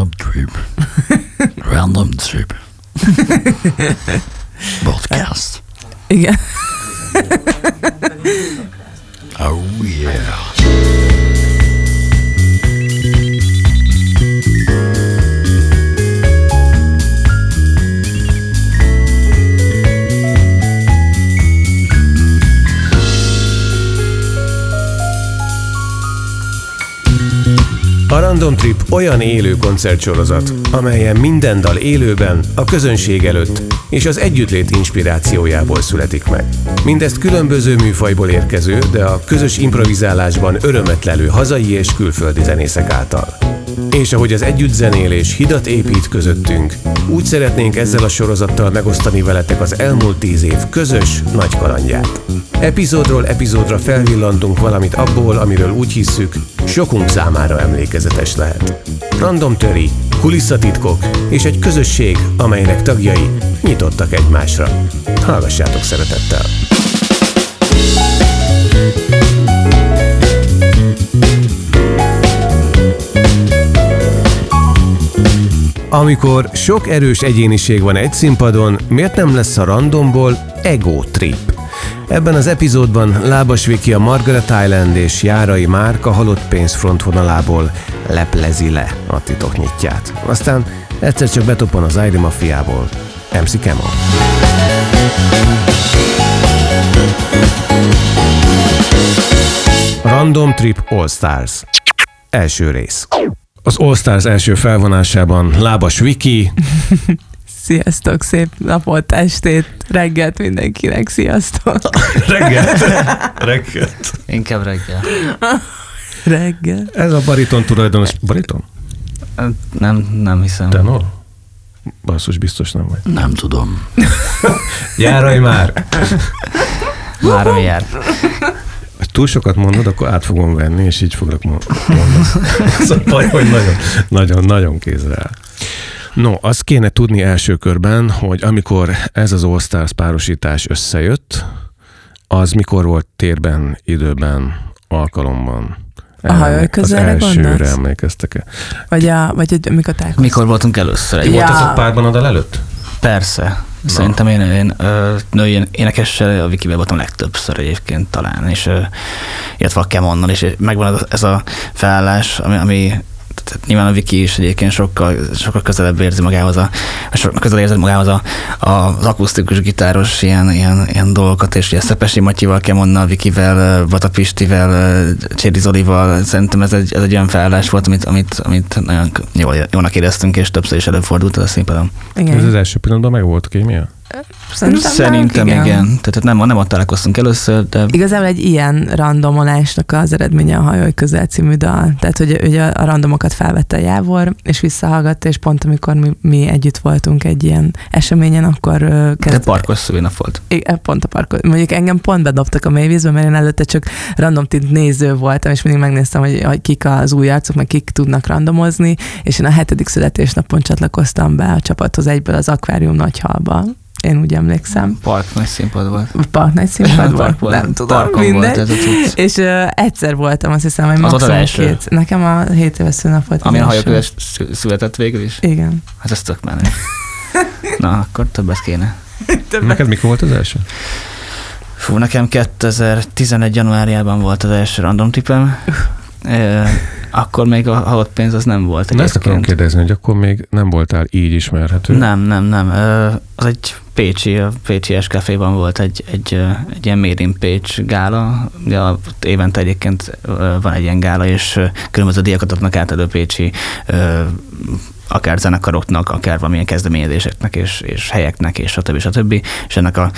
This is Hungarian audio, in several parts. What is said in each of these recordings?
Random trip. Random trip. Podcast. Igen. Oh yeah. Random Trip olyan élő koncertsorozat, amelyen minden dal élőben, a közönség előtt és az együttlét inspirációjából születik meg. Mindezt különböző műfajból érkező, de a közös improvizálásban örömet lelő hazai és külföldi zenészek által. És ahogy az együttzenélés hidat épít közöttünk, úgy szeretnénk ezzel a sorozattal megosztani veletek az elmúlt tíz év közös nagy kalandját. Epizódról epizódra felvillantunk valamit abból, amiről úgy hisszük, sokunk számára emlékezetes lehet. Random töri, kulisszatitkok és egy közösség, amelynek tagjai nyitottak egymásra. Hallgassátok szeretettel! Amikor sok erős egyéniség van egy színpadon, miért nem lesz a randomból ego trip? Ebben az epizódban Lábas Viki a Margaret Island és Járai Márka halott pénz frontvonalából leplezi le a titoknyitját. Aztán egyszer csak betoppan az Airi Mafiából MC Kemo. Random Trip All Stars Első rész Az All Stars első felvonásában Lábas Viki, Sziasztok, szép napot, estét, reggelt mindenkinek, sziasztok. reggelt, reggelt. Inkább reggel. Reggel. Ez a bariton tulajdonos. Bariton? Nem, nem hiszem. Tenor? Basszus, biztos nem vagy. Nem tudom. Járaj már! Már jár. Ha túl sokat mondod, akkor át fogom venni, és így foglak mo- mondani. Ez a baj, hogy nagyon, nagyon, nagyon kézre áll. No, azt kéne tudni első körben, hogy amikor ez az All Stars párosítás összejött, az mikor volt térben, időben, alkalomban? A hajó Az közelre elsőre gondolsz? emlékeztek-e? Vagy, a, vagy egy, mikor találkoztunk. Mikor voltunk először? Egy Ja. Voltatok párban adal előtt? Persze. Szerintem én, én női énekessel a Wikiben voltam legtöbbször egyébként talán, és illetve a Kemonnal, és megvan ez a- ez a felállás, ami, ami tehát nyilván a Wiki is egyébként sokkal, sokkal közelebb érzi magához a, sokkal közelebb érzed magához a, a, az akusztikus gitáros ilyen, ilyen, ilyen dolgokat, és ugye Szepesi Matyival, Kemonnal, Vikivel, Bata Pistivel, ö, Cséri Zolival, szerintem ez egy, ez egy olyan felállás volt, amit, amit, amit nagyon jól, jónak éreztünk, és többször is előfordult a színpadon. Igen. Ez az első pillanatban meg volt kémia? Szerintem, Szerintem igen. igen. Tehát nem, nem ott találkoztunk először, de Igazából egy ilyen randomolásnak az eredménye a Hajó közel című dal. Tehát, hogy ugye a randomokat felvette a Jávor, és visszahallgatta, és pont amikor mi, mi együtt voltunk egy ilyen eseményen, akkor ö, de kezd, parkos szülinap volt. Igen, pont a parkot. Mondjuk engem pont bedobtak a mélyvízbe, mert én előtte csak random tint néző voltam, és mindig megnéztem, hogy, hogy kik az új arcok, meg kik tudnak randomozni, és én a hetedik születésnapon csatlakoztam be a csapathoz egyből az akvárium nagyhalba. Én úgy emlékszem. Park nagy színpad volt. Park nagy színpad Park volt, nem tudom, Parkon mindegy. volt ez a cucc. És ö, egyszer voltam, azt hiszem, hogy Az volt az maximum első? két. Nekem a 7 éves szülnap volt. Ami a szü- született végül is. Igen. Hát ez tök menő. Na, akkor többet kéne. Neked mikor volt az első? Fú, nekem 2011. januárjában volt az első random tipem. Akkor még a halott pénz az nem volt Na ezt akarom kérdezni, hogy akkor még nem voltál így ismerhető. Nem, nem, nem. Az egy Pécsi, a Pécsi Eskaféban volt egy, egy, egy ilyen Made in Pécs gála. Ugye a- ott évente egyébként van egy ilyen gála, és különböző díjakat adnak át elő Pécsi akár zenekaroknak, akár valamilyen kezdeményezéseknek, és, és helyeknek, és stb. stb. És ennek a,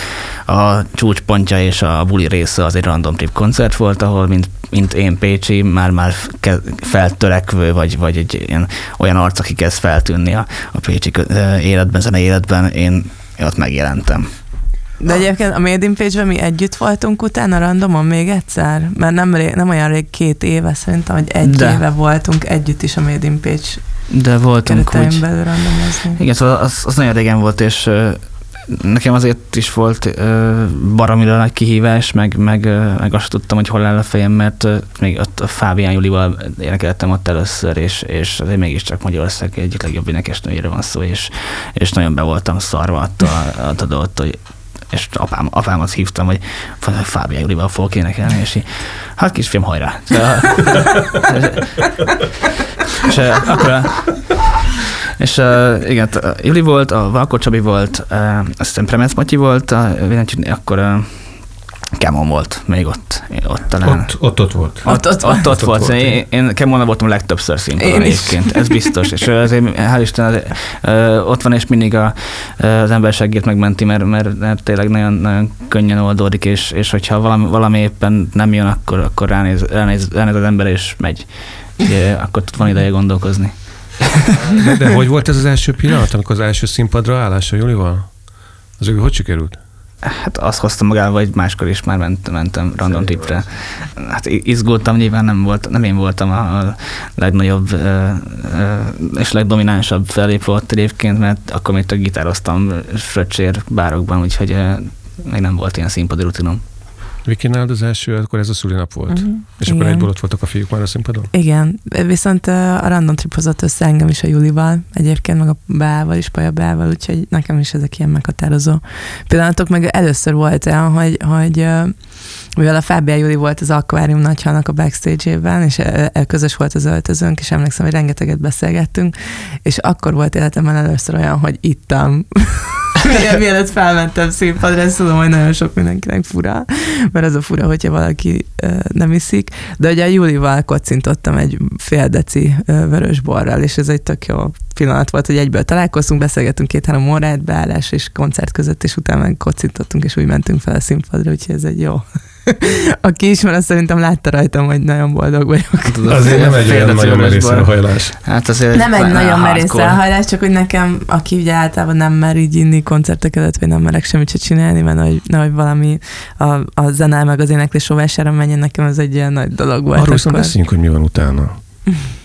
a csúcspontja és a buli része az egy random trip koncert volt, ahol mint, mint én Pécsi, már-már feltörekvő, vagy, vagy egy ilyen, olyan arc, aki kezd feltűnni a, a Pécsi életben, zene életben, én, én ott megjelentem. De egyébként a Made in Page-ben mi együtt voltunk utána randomon még egyszer? Mert nem, ré, nem olyan rég két éve, szerintem, hogy egy De. éve voltunk együtt is a Made in Page De voltunk úgy. belül randomozni. Igen, szóval az, az nagyon régen volt, és, nekem azért is volt baromira nagy kihívás, meg, meg, meg azt tudtam, hogy hol áll a fejem, mert még ott a Fábián Julival énekeltem ott először, és, és azért mégiscsak Magyarország egyik legjobb énekesnőjére van szó, és, és nagyon be voltam szarva attól, attól ott, hogy és apám, apámat hívtam, hogy Fábián Julival fogok énekelni, és így, hát kisfiam, hajrá. és, és akkor és uh, igen, Juli volt, a Valkó Csabi volt, uh, aztán Premec Matyi volt, a, akkor uh, Kemon volt még ott, ott talán. Ott, ott, ott volt. Ott, ott, ott, ott, ott volt. volt. Én, én Kemonna voltam legtöbbször színpadon egyébként, ez biztos. És azért, hál' Isten, az, ö, ott van és mindig a, az ember segít megmenti, mert, mert, mert tényleg nagyon, nagyon könnyen oldódik, és, és hogyha valami, valami éppen nem jön, akkor, akkor ránéz, ránéz, ránéz az ember, és megy. Ugye, akkor van ideje gondolkozni. De, de hogy volt ez az első pillanat, amikor az első színpadra állása Julival? Az ő hogy sikerült? Hát azt hoztam magával, hogy máskor is már ment, mentem random tripre. Hát izgultam, nyilván nem, volt, nem én voltam a legnagyobb és legdominánsabb fellépő ott egyébként, mert akkor még gitároztam fröccsér bárokban, úgyhogy még nem volt ilyen színpadi rutinom. Viki nálad az első, akkor ez a szülinap volt. Uh-huh. És Igen. akkor egyből ott voltak a fiúk már a színpadon? Igen, viszont a random trip hozott össze engem is a Julival, egyébként meg a Beával is, Paja Beával, úgyhogy nekem is ezek ilyen meghatározó pillanatok, meg először volt olyan, hogy, hogy mivel a Fábia Juli volt az Aquarium nagyhalnak a backstage-ében, és közös volt az öltözőnk, és emlékszem, hogy rengeteget beszélgettünk, és akkor volt életemben először olyan, hogy ittam. Mielőtt felmentem színpadra, ezt tudom, hogy nagyon sok mindenkinek fura, mert az a fura, hogyha valaki uh, nem iszik, de ugye a Júlival kocintottam egy fél deci vörös borral, és ez egy tök jó pillanat volt, hogy egyből találkoztunk, beszélgettünk két-három órát, beállás és koncert között, és utána meg kocintottunk, és úgy mentünk fel a színpadra, úgyhogy ez egy jó Aki ismer, azt szerintem látta rajtam, hogy nagyon boldog vagyok. Tudod, azért nem egy olyan nagyon merész elhajlás. Hát azért nem egy nagyon merész elhajlás, csak hogy nekem, aki ugye általában nem mer így inni koncertek előtt, vagy nem merek semmit se csinálni, mert hogy, nehogy valami a, a zene meg az éneklés rovására menjen, nekem ez egy ilyen nagy dolog volt. Arról viszont beszéljünk, hogy mi van utána.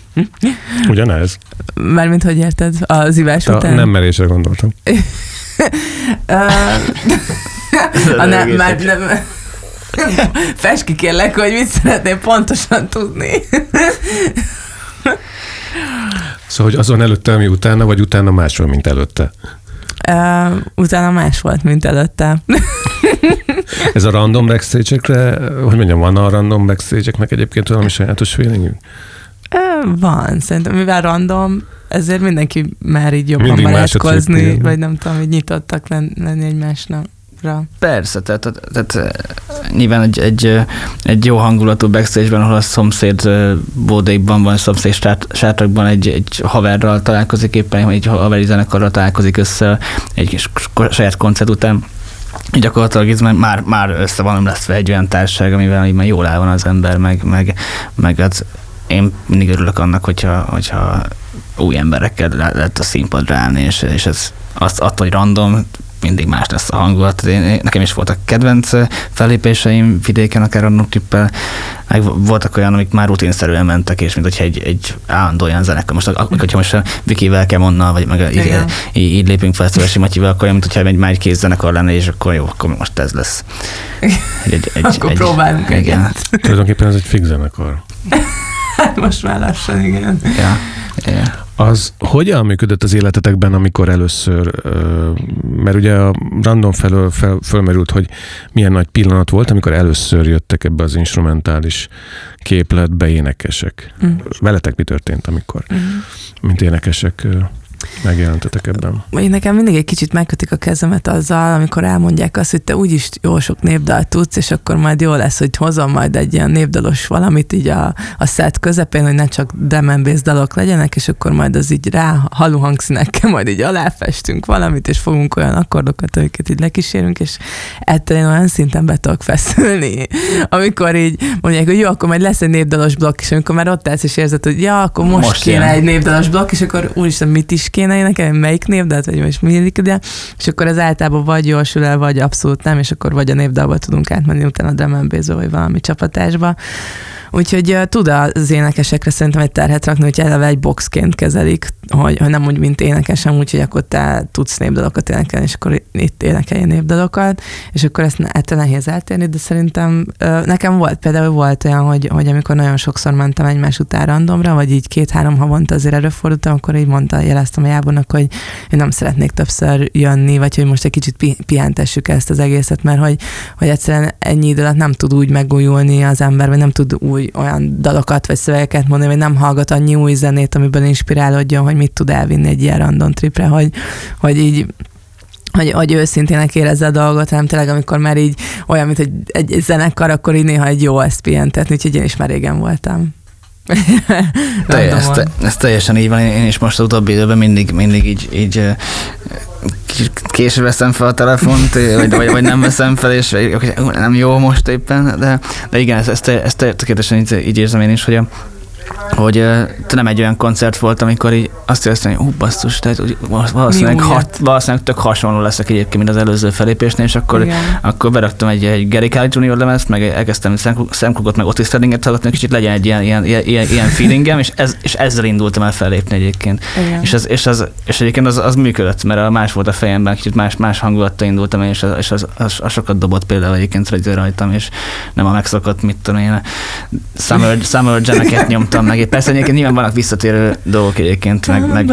Ugyanez? Mármint hogy érted? Az ivás Te után? Nem merésre gondoltam. a nem, már nem, Fes ki kérlek, hogy mit szeretném pontosan tudni. Szóval, hogy azon előtte, ami utána, vagy utána más volt, mint előtte? Uh, utána más volt, mint előtte. Ez a random backstage-ekre, hogy mondjam, van a random backstage-eknek egyébként valami sajátos feelingünk? Van, szerintem, mivel random, ezért mindenki már így jobban barátkozni, vagy nem tudom, hogy nyitottak lenni egymásnak. Ra. Persze, tehát, tehát eh, nyilván egy, egy, egy jó hangulatú backstage-ben, ahol a szomszéd bódékban van, szomszéd sátrakban egy, egy haverral találkozik éppen, egy haveri zenekarral találkozik össze egy kis saját koncert után, gyakorlatilag ez már, már össze van lesz egy olyan társaság, amivel már jól áll van az ember, meg, meg, meg hát én mindig örülök annak, hogyha, hogyha új emberekkel lehet a színpadra állni, és, és ez azt attól, hogy random, mindig más lesz a hangulat. Én, nekem is voltak kedvenc fellépéseim vidéken, akár a tippel, meg voltak olyan, amik már rutinszerűen mentek, és mint hogyha egy, egy állandó olyan zenekar. Most, hogyha most a Vikivel kell onnal, vagy meg így, így, így, lépünk fel Szövesi Matyival, akkor olyan, mint hogyha egy, már egy kész zenekar lenne, és akkor jó, akkor most ez lesz. Egy, egy, akkor egy, próbálunk igen. egyet. Tulajdonképpen ez egy fix zenekar. Hát most már lassan, igen. Ja. Ja. Az hogyan működött az életetekben, amikor először, mert ugye a random felől fel, fölmerült, hogy milyen nagy pillanat volt, amikor először jöttek ebbe az instrumentális képletbe énekesek. Mm. Veletek mi történt, amikor, mm. mint énekesek megjelentetek ebben? Én nekem mindig egy kicsit megkötik a kezemet azzal, amikor elmondják azt, hogy te úgyis jó sok népdalt tudsz, és akkor majd jó lesz, hogy hozom majd egy ilyen népdalos valamit így a, a set közepén, hogy ne csak drum dalok legyenek, és akkor majd az így rá halu hangszínekkel majd így aláfestünk valamit, és fogunk olyan akkordokat, amiket így lekísérünk, és ettől én olyan szinten be tudok feszülni. Amikor így mondják, hogy jó, akkor majd lesz egy népdalos blokk, és amikor már ott állsz, és érzed, hogy ja, akkor most, most kéne jön. egy népdalos blokk, és akkor úristen, mit is kéne énekelni, melyik névdalt, vagy most mindig ide, és akkor az általában vagy jól sül el, vagy abszolút nem, és akkor vagy a névdalba tudunk átmenni utána a drum vagy valami csapatásba. Úgyhogy uh, tud az énekesekre szerintem egy terhet rakni, hogy eleve egy boxként kezelik, hogy, hogy nem úgy, mint énekesen, úgyhogy akkor te tudsz népdalokat énekelni, és akkor itt énekelj népdalokat, és akkor ezt ettől nehéz eltérni, de szerintem uh, nekem volt, például volt olyan, hogy, hogy amikor nagyon sokszor mentem egymás után randomra, vagy így két-három havonta azért előfordultam, akkor így mondta, jeleztem a jábornak, hogy én nem szeretnék többször jönni, vagy hogy most egy kicsit pi- pihentessük ezt az egészet, mert hogy, hogy egyszerűen ennyi idő alatt nem tud úgy megújulni az ember, vagy nem tud új olyan dalokat vagy szövegeket mondani, vagy nem hallgat annyi új zenét, amiből inspirálódjon, hogy mit tud elvinni egy ilyen random tripre, hogy, hogy így hogy, hogy őszintének érezze a dolgot, hanem tényleg amikor már így olyan, mint egy, egy zenekar, akkor így néha egy jó ezt pihentetni, úgyhogy én is már régen voltam. Te, ez, te, ez teljesen így van, én is most az utóbbi időben mindig, mindig így, így később veszem fel a telefont, vagy, vagy, vagy nem veszem fel, és nem jó most éppen, de, de igen, ezt, ezt, ezt tökéletesen így, így érzem én is, hogy a, hogy uh, nem egy olyan koncert volt, amikor így azt éreztem, hogy ú, basszus, tehát hogy valószínűleg, hat, valószínűleg tök hasonló leszek egyébként, mint az előző felépésnél, és akkor, akkor beraktam egy, egy Gary Kelly Junior lemezt, meg elkezdtem Sam Cooke-ot, meg Otis Reddinget hallgatni, kicsit legyen egy ilyen, ilyen, ilyen, ilyen feelingem, és, ez, és ezzel indultam el fellépni egyébként. És, az, és, az, és egyébként az, az működött, mert a más volt a fejemben, kicsit más, más hangulattal indultam, és, az, és az, az, az, sokat dobott például egyébként rajtam, és nem a megszokott, mit tudom én, Summer, Summer Jam-eket nyomtam meg, Persze egyébként nyilván vannak visszatérő dolgok egyébként, meg, meg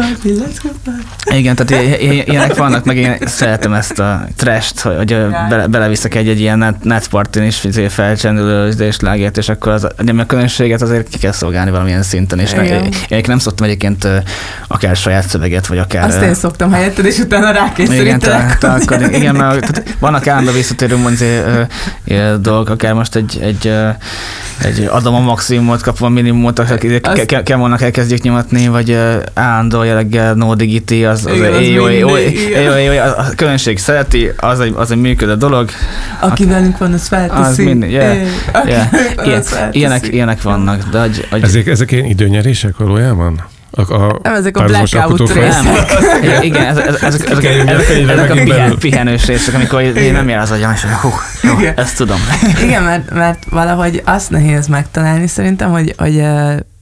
igen, tehát ilyenek vannak, meg én szeretem ezt a trash hogy bele, beleviszek egy-egy ilyen netpartin is, izé felcsendülő és lágért, és akkor az, a közönséget azért ki kell szolgálni valamilyen szinten, és én, én nem szoktam egyébként akár saját szöveget, vagy akár... Azt én szoktam helyetted, és utána rákészítenek. Igen, akkor, igen, mert tehát vannak állandó visszatérő mondjuk dolgok, akár most egy, egy, egy adom a maximumot, kapom a minimumot, akik Kemonnak elkezdjük nyomatni, vagy állandó jelleggel no digiti, az, az a közönség szereti, az egy, az egy működő dolog. Aki velünk van, az felteszi. Az minden, yeah, yeah. Ilyen, ilyenek, ilyenek vannak. De agy, agy... Ezek, ezek ilyen időnyerések valójában? A, a nem, ezek a blackout részek. Igen, ezek, ezek, ezek, ezek, ezek a pihen, pihenős részek, amikor én nem jel az agyam, és hú, jó, ezt tudom. Igen, mert, mert valahogy azt nehéz megtalálni szerintem, hogy, hogy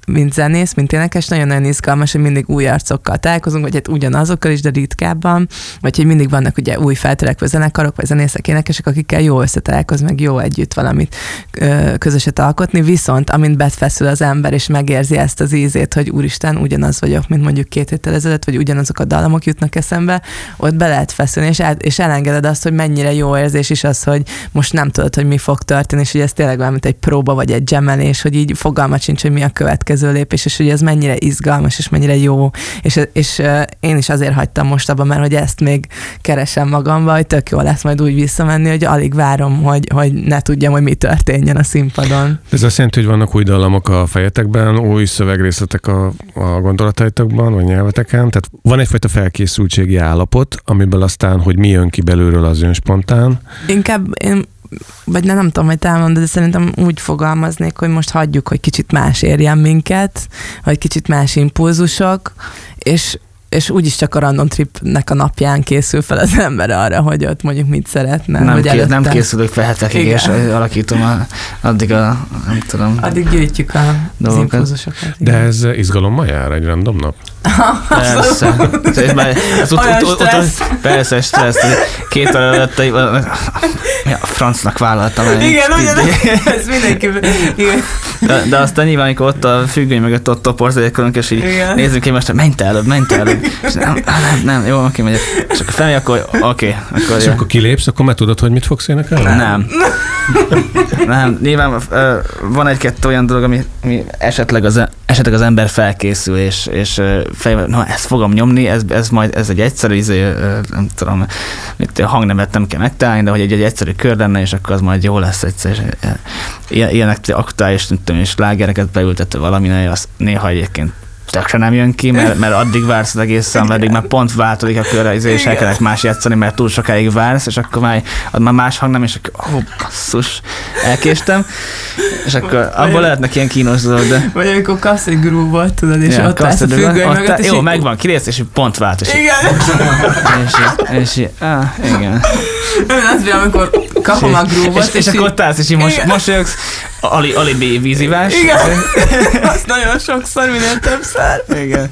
mint zenész, mint énekes, nagyon-nagyon izgalmas, hogy mindig új arcokkal találkozunk, vagy hát ugyanazokkal is, de ritkábban, vagy hogy mindig vannak ugye új feltörekvő zenekarok, vagy zenészek, énekesek, akikkel jó összetalálkozni, meg jó együtt valamit ö, közöset alkotni, viszont amint betfeszül az ember, és megérzi ezt az ízét, hogy úristen, ugyanaz vagyok, mint mondjuk két héttel ezelőtt, vagy ugyanazok a dallamok jutnak eszembe, ott be lehet feszülni, és, el, és elengeded azt, hogy mennyire jó érzés is az, hogy most nem tudod, hogy mi fog történni, és hogy ez tényleg olyan, mint egy próba, vagy egy gemelés, hogy így fogalmat sincs, hogy mi a következő következő lépés, és hogy ez mennyire izgalmas, és mennyire jó, és, és én is azért hagytam most abban, mert hogy ezt még keresem magamba, hogy tök jó lesz majd úgy visszamenni, hogy alig várom, hogy, hogy ne tudjam, hogy mi történjen a színpadon. Ez azt jelenti, hogy vannak új dallamok a fejetekben, új szövegrészletek a, a gondolataitokban, vagy nyelveteken, tehát van egyfajta felkészültségi állapot, amiből aztán, hogy mi jön ki belülről, az ön spontán. Inkább én vagy nem, nem tudom, hogy te elmondod, de szerintem úgy fogalmaznék, hogy most hagyjuk, hogy kicsit más érjen minket, vagy kicsit más impulzusok, és és úgyis csak a random tripnek a napján készül fel az ember arra, hogy ott mondjuk mit szeretne. Nem, ké- nem készülök fel hetekig, és alakítom a, addig a, nem tudom. Addig gyűjtjük a, az impulzusokat. De ez izgalommal jár egy random nap? Persze. Ez már, ez ut, ut, ut, ut, persze, stressz. Két óra előtt ja, francnak vállaltam el. Igen, ugyan, ez mindenki. Igen. De, de aztán nyilván, amikor ott a függöny mögött ott toporz egyekörünk, és így Igen. nézzük ki most, menj te előbb, menj te előbb. És nem, nem, nem, jó, oké, megyek. És akkor felmegy, akkor oké. Akkor, és akkor kilépsz, akkor már tudod, hogy mit fogsz énekelni? Nem. nem, nyilván van egy-kettő olyan dolog, ami, ami esetleg, az, esetleg az ember felkészül, és, és fejben, na ezt fogom nyomni, ez, ez majd ez egy egyszerű, izé, nem tudom, mit, a hangnemet nem kell megtalálni, de hogy egy, egy egyszerű kör lenne, és akkor az majd jó lesz egyszer. Ilyenek aktuális, nem tudom, és lágereket beültetve valami, az néha egyébként tökre nem jön ki, mert, mert addig vársz az egészen, addig már pont változik a körre, és el kellett más játszani, mert túl sokáig vársz, és akkor már, ad már más hang nem, és akkor, ó, oh, basszus, elkéstem, és akkor abból lehetnek ilyen kínos dolgok, de... Vagy amikor kapsz egy grúbot, tudod, és ja, ott állsz a függöny mögött, Jó, megvan, kirész, és pont vált, és Igen. És, és, és, ah, igen. Az, amikor kapom a grúvot, és, és, akkor ott állsz, és így mos, mosolyogsz, ali, alibi vízivás. Igen, azt nagyon sokszor, minél többször. Igen.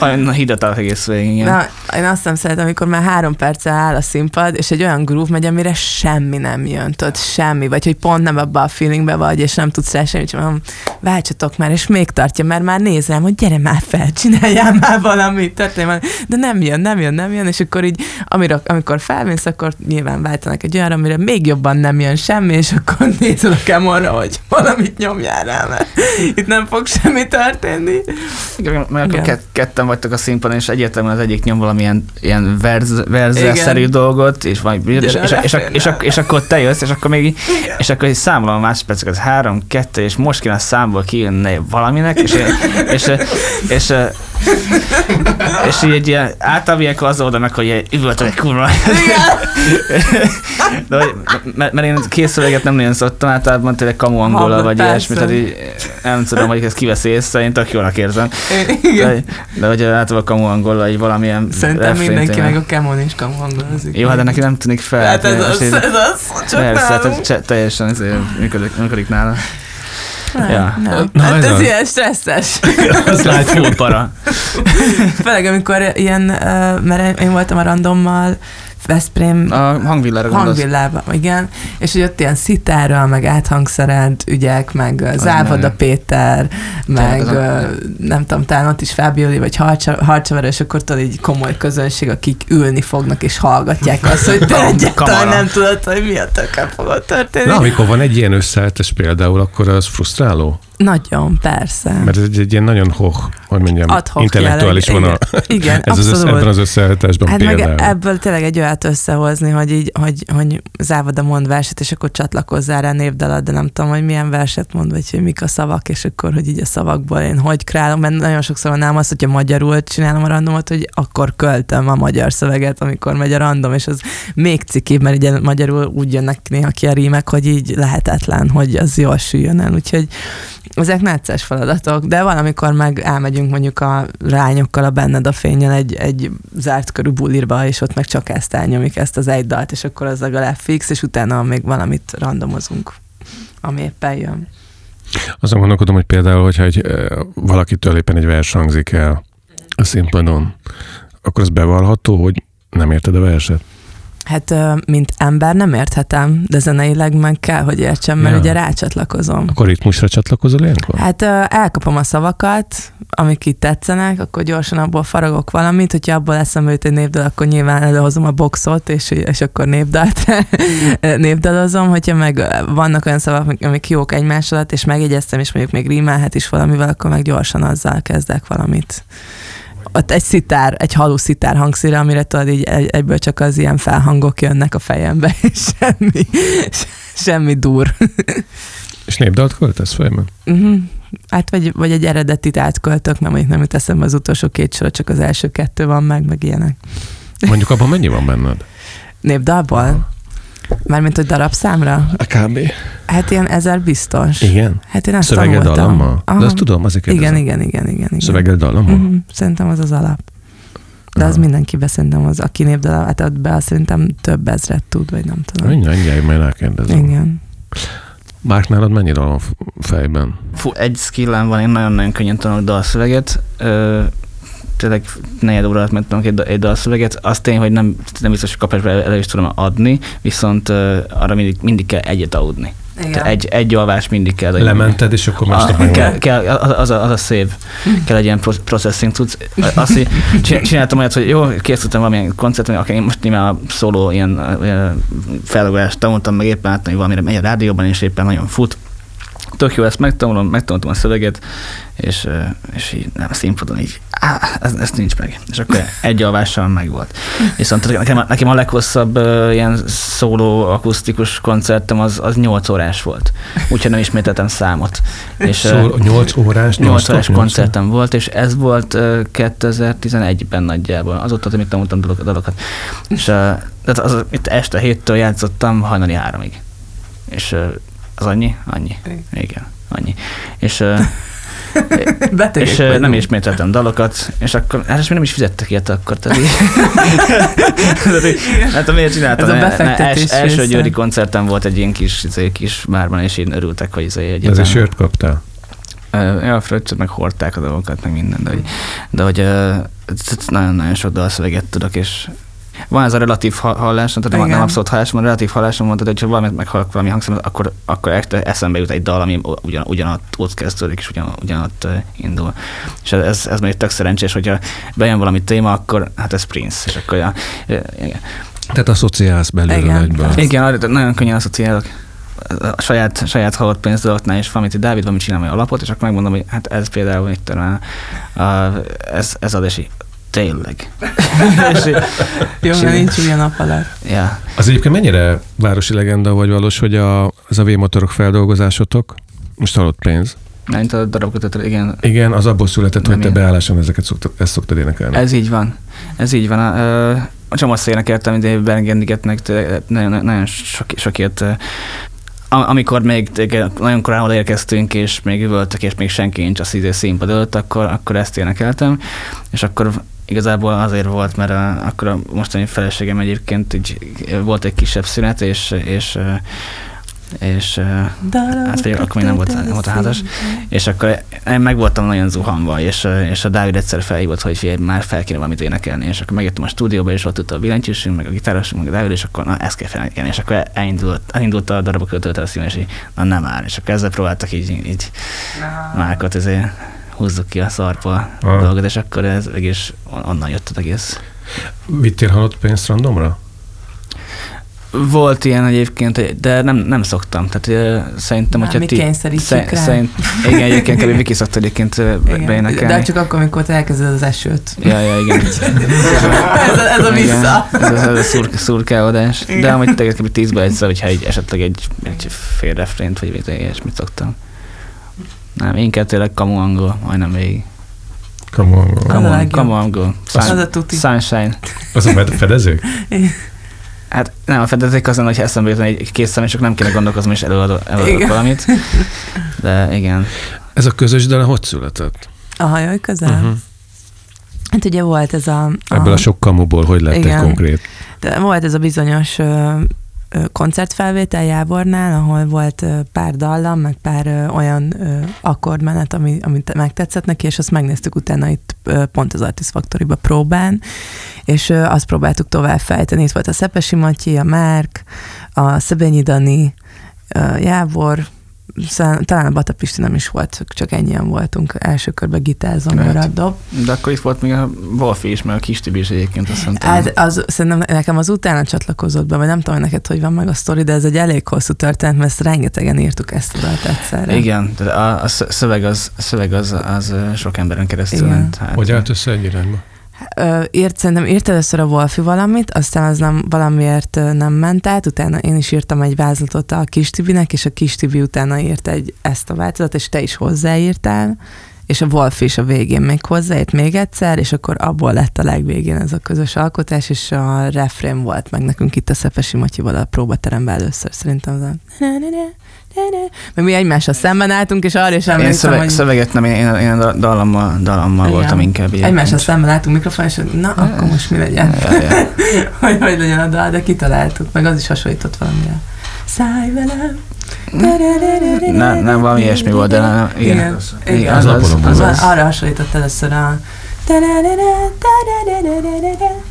Olyan hidat az egész végig, igen. Na, én azt nem szeretem, amikor már három perccel áll a színpad, és egy olyan groove megy, amire semmi nem jön, tudod, semmi, vagy hogy pont nem abba a feelingbe vagy, és nem tudsz rá semmit, csak mondom, váltsatok már, és még tartja, mert már nézem, hogy gyere már fel, csináljál már valamit, történj már. de nem jön, nem jön, nem jön, és akkor így, amire, amikor felmész, akkor nyilván váltanak egy olyanra, amire még jobban nem jön semmi, és akkor nézel a camera, hogy valamit nyomjál rá, mert itt nem fog semmi történni. Igen, mert akkor Igen. kett, ketten vagytok a színpadon, és egyértelműen az egyik nyom valamilyen ilyen verz, verzelszerű Igen. dolgot, és, majd, és, és, és, és, és, és, akkor te jössz, és akkor még és akkor így számolom a másodperceket, három, kettő, és most kéne a számból kijönni valaminek, és, és, és, és, és, így egy ilyen általában ilyenkor az oldanak, hogy ilyen üvöltök egy kurva. De, hogy, mert, mert én készüleget nem nagyon szoktam, általában tényleg kamu angola, vagy ilyesmi, tehát így nem tudom, hogy ezt kiveszi észre, én tök jónak érzem. Igen. De, de hogy általában kamu angola, vagy valamilyen Szerintem refrént mindenki ilyen- meg a Camon is kamu hangozik. Jó, hát de neki nem tűnik fel. Hát ez az, így- ez az, csak Persze, cse- teljesen ezért működik, működik nála. Nem, Ja. nem. Na, hát ez ez az. ilyen stresszes. Azt látjuk. Full para. Főleg amikor ilyen, mert én voltam a randommal, Veszprém A hangvillára hangvillában, igen, és hogy ott ilyen szitárral, meg áthangszerelt ügyek, meg ö, Závada menő. Péter, meg az a- nem tudom, talán ott is Fábioli, vagy Harcsa- Harcsaver, és akkor tudod, így komoly közönség, akik ülni fognak és hallgatják azt, hogy te egyáltalán nem tudod, hogy mi a tökkel fogod történni. Na, amikor van egy ilyen összeállítás például, akkor az frusztráló? Nagyon, persze. Mert ez egy, egy ilyen nagyon hoch, hogy mondjam, intellektuális jelleg. vonal. Igen, igen Ez az össze, abszolút. ebben az összeállításban Hát például. meg ebből tényleg egy olyat összehozni, hogy így, hogy, hogy Závada mond verset, és akkor csatlakozzál rá névdalat, de nem tudom, hogy milyen verset mond, vagy hogy mik a szavak, és akkor, hogy így a szavakból én hogy kreálom, mert nagyon sokszor van nálam az, hogyha magyarul csinálom a randomot, hogy akkor költöm a magyar szöveget, amikor megy a random, és az még cikibb, mert ugye magyarul úgy jönnek néha ki a rímek, hogy így lehetetlen, hogy az jól süljön el, úgyhogy ezek necces feladatok, de valamikor meg elmegyünk mondjuk a lányokkal a benned a fényen egy, egy zárt körű bulirba, és ott meg csak ezt elnyomjuk, ezt az egy dalt, és akkor az legalább fix, és utána még valamit randomozunk, ami éppen jön. Azon gondolkodom, hogy például, hogyha egy, valakitől éppen egy vers hangzik el a színpadon, akkor az bevallható, hogy nem érted a verset? Hát, mint ember nem érthetem, de zeneileg meg kell, hogy értsem, mert Ja. ugye rácsatlakozom. Akkor ritmusra csatlakozol ilyenkor? Hát elkapom a szavakat, amik itt tetszenek, akkor gyorsan abból faragok valamit, hogyha abból eszembe jut egy névdal, akkor nyilván előhozom a boxot, és, és akkor névdalt névdalozom, hogyha meg vannak olyan szavak, amik- amik jók egymás alatt, és megjegyeztem, és mondjuk még rímelhet is valamivel, akkor meg gyorsan azzal kezdek valamit. Ott egy szitár, egy halú szitár hangszíre, amire tudod, így egy- egyből csak az ilyen felhangok jönnek a fejembe, és semmi, semmi dur. És népdalt költesz fejben? Uh-huh. Hát vagy, vagy egy eredetit átköltök, mert mondjuk nem jut eszembe az utolsó két sor, csak az első kettő van meg, meg ilyenek. Mondjuk abban mennyi van benned? Népdalból? Mármint, hogy darabszámra? A kb. Hát ilyen ezer biztos. Igen? Hát én ezt Szöveged tanultam. dallammal? De Aha. azt tudom, azért Igen, kérdezem. igen, igen, igen. igen. Szöveged dallammal? Uh-huh. Szerintem az az alap. De az Aha. mindenkibe szerintem az, aki népdal, hát ott be azt szerintem több ezret tud, vagy nem tudom. Mindjárt, mindjárt, majd elkérdezem. Igen. Márk, nálad mennyi dal van fejben? Fú, egy skillem van, én nagyon-nagyon könnyen tanulok dalszöveget. Ö, tényleg negyed óra alatt megtanulok egy, egy dalszöveget. Az tény, hogy nem, nem biztos, hogy kapásba el, el is tudom adni, viszont ö, arra mindig, mindig kell egyet aludni. Tehát egy, egy alvás mindig kell. hogy- Lemented, és akkor másnap a, kell, kell, az, a, az a szép, kell egy ilyen pro- processing tudsz. Azt, hogy csin- csináltam olyat, hogy jó, készültem valamilyen koncerten, akár én most nyilván a szóló ilyen, ilyen felugrást tanultam meg éppen át, hogy valamire megy a rádióban, és éppen nagyon fut. Tök jó, ezt megtanulom, megtanultam a szöveget, és, és így nem, a színpadon így, á, ez, ez nincs meg. És akkor egy alvással meg volt. Viszont nekem, nekem a leghosszabb ö, ilyen szóló akusztikus koncertem az, az 8 órás volt. Úgyhogy nem ismételtem számot. És, Szól, 8 órás, 8 órás koncertem volt, és ez volt ö, 2011-ben nagyjából. Azóta, hogy mit tanultam dolog- dalokat. És ö, tehát az, itt este héttől játszottam hajnali háromig. És az annyi? Annyi. Igen, annyi. És, Betegek és vagyunk. nem ismételtem dalokat, és akkor, hát és még nem is fizettek ilyet akkor. Tehát, így- Tehát így- hát miért csináltam? Ez a befektetés els, első győri koncerten volt egy ilyen kis, izé, kis bárban, és így örültek, hogy izé, egy Ez egy sört kaptál. Ja, a fröccsöt meg hordták a dolgokat, meg minden, de hogy, de hogy nagyon-nagyon sok dalszöveget tudok, és van ez a relatív ha- hallásom, tehát nem, Igen. nem abszolút hallásom, a relatív hallásom mondtad, hogy ha valamit meghallok valami hangszerűen, akkor, akkor eszembe jut egy dal, ami ugyan, ugyanott ott kezdődik, és ugyan, ugyanott indul. És ez, ez még tök szerencsés, hogyha bejön valami téma, akkor hát ez Prince, és akkor ja, igen. Tehát asszociálsz belőle Igen. egyből. Igen, arra- nagyon könnyen asszociálok a saját, saját halott pénzdolgoknál is valamit, hogy Dávid valamit csinál majd alapot, és akkor megmondom, hogy hát ez például itt a, ez, ez az, és tényleg. Jó, mert nincs ugye nap alatt. ja. Az egyébként mennyire városi legenda vagy valós, hogy a, az a V-motorok feldolgozásotok, most halott pénz. Mint a darabkötetre, igen. Igen, az abból született, hogy te Nem beálláson ezeket szoktad, ezt szoktad énekelni. Ez így van. Ez így van. A, ö, a csomó énekeltem, mint David Bergendigetnek, nagyon, nagyon sok, sok ilyet ö, am- amikor még nagyon korán odaérkeztünk, és még üvöltök, és még senki nincs a színpad előtt, akkor, akkor ezt énekeltem, és akkor igazából azért volt, mert a, akkor a mostani feleségem egyébként így, volt egy kisebb szünet, és, és, és Hát vagy akkor még nem volt- nem volt a házas. és akkor én meg voltam nagyon zuhanva, és, és a Dávid egyszer felhívott, hogy figyelj, már fel kéne valamit énekelni, és akkor megjöttem a stúdióba, és ott ült a billentyűsünk, meg a gitárosunk, meg a Dávid, és akkor na, ezt kell felénekelni, és akkor elindult, elindult a darabok költőt a így, na nem már, és akkor ezzel próbáltak így, így Márkot, ezért húzzuk ki a szarpa Ah. dolgot, és akkor ez egész onnan jött az egész. Vittél halott pénzt randomra? Volt ilyen egyébként, de nem, nem szoktam. Tehát szerintem, Már hogyha mi kényszerítjük rá. szerint, igen, egyébként kb. Viki szokta egyébként Igen. beénekelni. De csak akkor, amikor te elkezded az esőt. Ja, ja, igen. ez, a, ez a Igen, vissza. Ez a, ez a szur, szurkálódás. Igen. De amúgy tényleg kb. tízbe egyszer, hogyha egy, esetleg egy, egy fél refrént, vagy ilyesmit szoktam. Nem, inkább tényleg kamu angol, majdnem végig. Come on. Az a Kamu, kamu angol. Az Sun, a tuti. sunshine. Az a fed- fedezők? Hát nem, a fedezék azon, hogy eszembe jutna egy kész szem, és csak nem kéne gondolkoznom, és előadok, előadok Igen. valamit. De igen. Ez a közös dal hogy született? A hajaj közel. Uh-huh. Hát ugye volt ez a... Ebből a sok kamuból hogy lett egy konkrét? De volt ez a bizonyos koncertfelvétel Jávornál, ahol volt pár dallam, meg pár olyan akkordmenet, ami, amit megtetszett neki, és azt megnéztük utána itt pont az Artist Factory-ba próbán, és azt próbáltuk tovább fejteni. Itt volt a Szepesi Matyi, a Márk, a Szebényi Dani, Jávor, talán a Bata Pisti nem is volt, csak ennyien voltunk első körben Lehet. dob. De akkor itt volt még a Wolfi is, meg a kis Tibi is egyébként azt mondtam. Hát az, szerintem nekem az utána csatlakozott be, vagy nem tudom neked, hogy van meg a sztori, de ez egy elég hosszú történet, mert ezt rengetegen írtuk ezt a dalt egyszerre. Igen, de a, a szöveg az, a szöveg az, az sok emberen keresztül Igen. ment. Hát, Hogy állt össze egy irányba? Ö, írt, szerintem írt először a Wolfi valamit, aztán az nem, valamiért nem ment át, utána én is írtam egy vázlatot a Kis Tibinek, és a Kis Tibi utána írt egy ezt a változatot, és te is hozzáírtál, és a Wolfi is a végén még hozzáírt még egyszer, és akkor abból lett a legvégén ez a közös alkotás, és a refrén volt meg nekünk itt a Szepesi Matyival a próbateremben először, szerintem az a mert mi egymással szemben álltunk, és arra is Én emlékszem, szöveg, hogy szöveget nem, én, én, én a dallammal, dallammal Igen. voltam inkább. egyébként. egymással szemben álltunk mikrofon, és na, akkor most mi legyen? Ja, ja. hogy hogy legyen a dal, de kitaláltuk, meg az is hasonlított valamire. Szállj velem! Nem, nem, valami ilyesmi volt, de nem, igen. Igen, Igen. Az az, az, az, arra hasonlított először a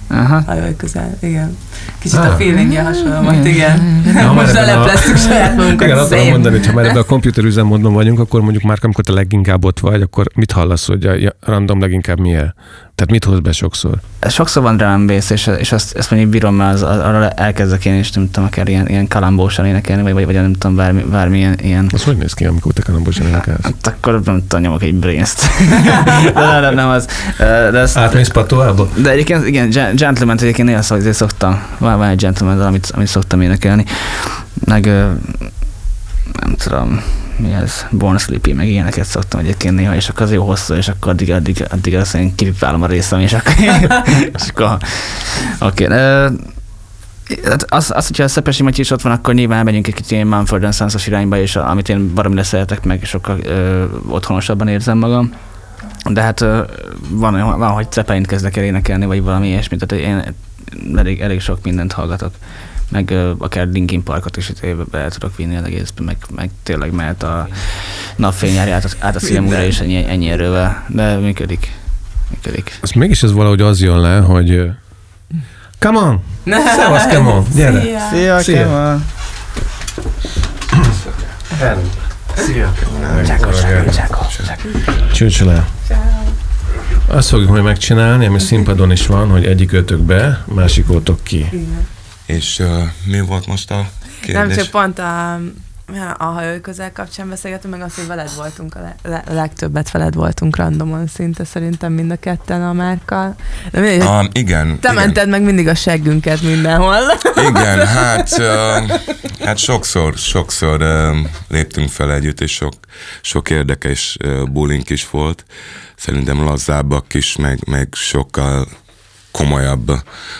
Aha. Hajaj közel, igen. Kicsit Ah. a feelingje hasonló volt, igen. Ja, Most lelepleztük saját magunkat. Igen, akarom mondani, hogy ha már ebben a komputer üzemmódban vagyunk, akkor mondjuk már amikor te leginkább ott vagy, akkor mit hallasz, hogy a random leginkább milyen? Tehát mit hoz be sokszor? Sokszor van drum bass, és, és azt, ezt mondjuk bírom, mert az, az, arra elkezdek én is, nem tudom, akár ilyen, ilyen kalambósan énekelni, vagy, vagy, vagy nem tudom, bármi, bármilyen ilyen Az hogy néz ki, amikor te kalambosan énekelsz? Hát akkor nem tudom, nyomok egy brainst. de nem, nem, nem az. De, ezt, Átmész patoába? de egyébként, igen, gen- gentleman egyébként néha szó, azért szoktam. Van, van egy gentleman, amit, amit szoktam énekelni. Meg nem tudom, mi ez, Born Sleepy, meg ilyeneket szoktam egyébként néha, és akkor az jó hosszú, és akkor addig, addig, addig azt én kipipálom a részem, és akkor, és akkor oké. Okay. Hát az, az, hogyha a Szepesi Matyi is ott van, akkor nyilván megyünk egy kicsit ilyen Mumford Sons irányba, és a, amit én baromira szeretek meg, és sokkal ö, otthonosabban érzem magam. De hát ö, van, van, hogy Cepeint kezdek el énekelni, vagy valami ilyesmi, tehát én elég, elég sok mindent hallgatok meg ö, akár Linkin Parkot is be tudok vinni az egészbe, meg, meg tényleg mehet a napfényár át, át a szívem újra, és ennyi, ennyi erővel, de működik. Működik. Az mégis ez valahogy az jön le, hogy Come on! Szevasz, come on! Gyere! Szia. Szia, Szia. Kemal! Szia! Csőcsön el. Azt fogjuk majd megcsinálni, ami színpadon is van, hogy egyik ötök be, másik ki. És uh, mi volt most a kérdés? Nem csak pont a, a hajóközel kapcsán beszélgetünk, meg azt, hogy veled voltunk a le, le, legtöbbet veled voltunk randomon szinte szerintem mind a ketten a márkkal. De mindegy, Um, igen. te igen. mented meg mindig a seggünket mindenhol. Igen, hát, uh, hát sokszor, sokszor uh, léptünk fel együtt, és sok, sok érdekes uh, bulink is volt. Szerintem lazábbak is, meg, meg sokkal komolyabb,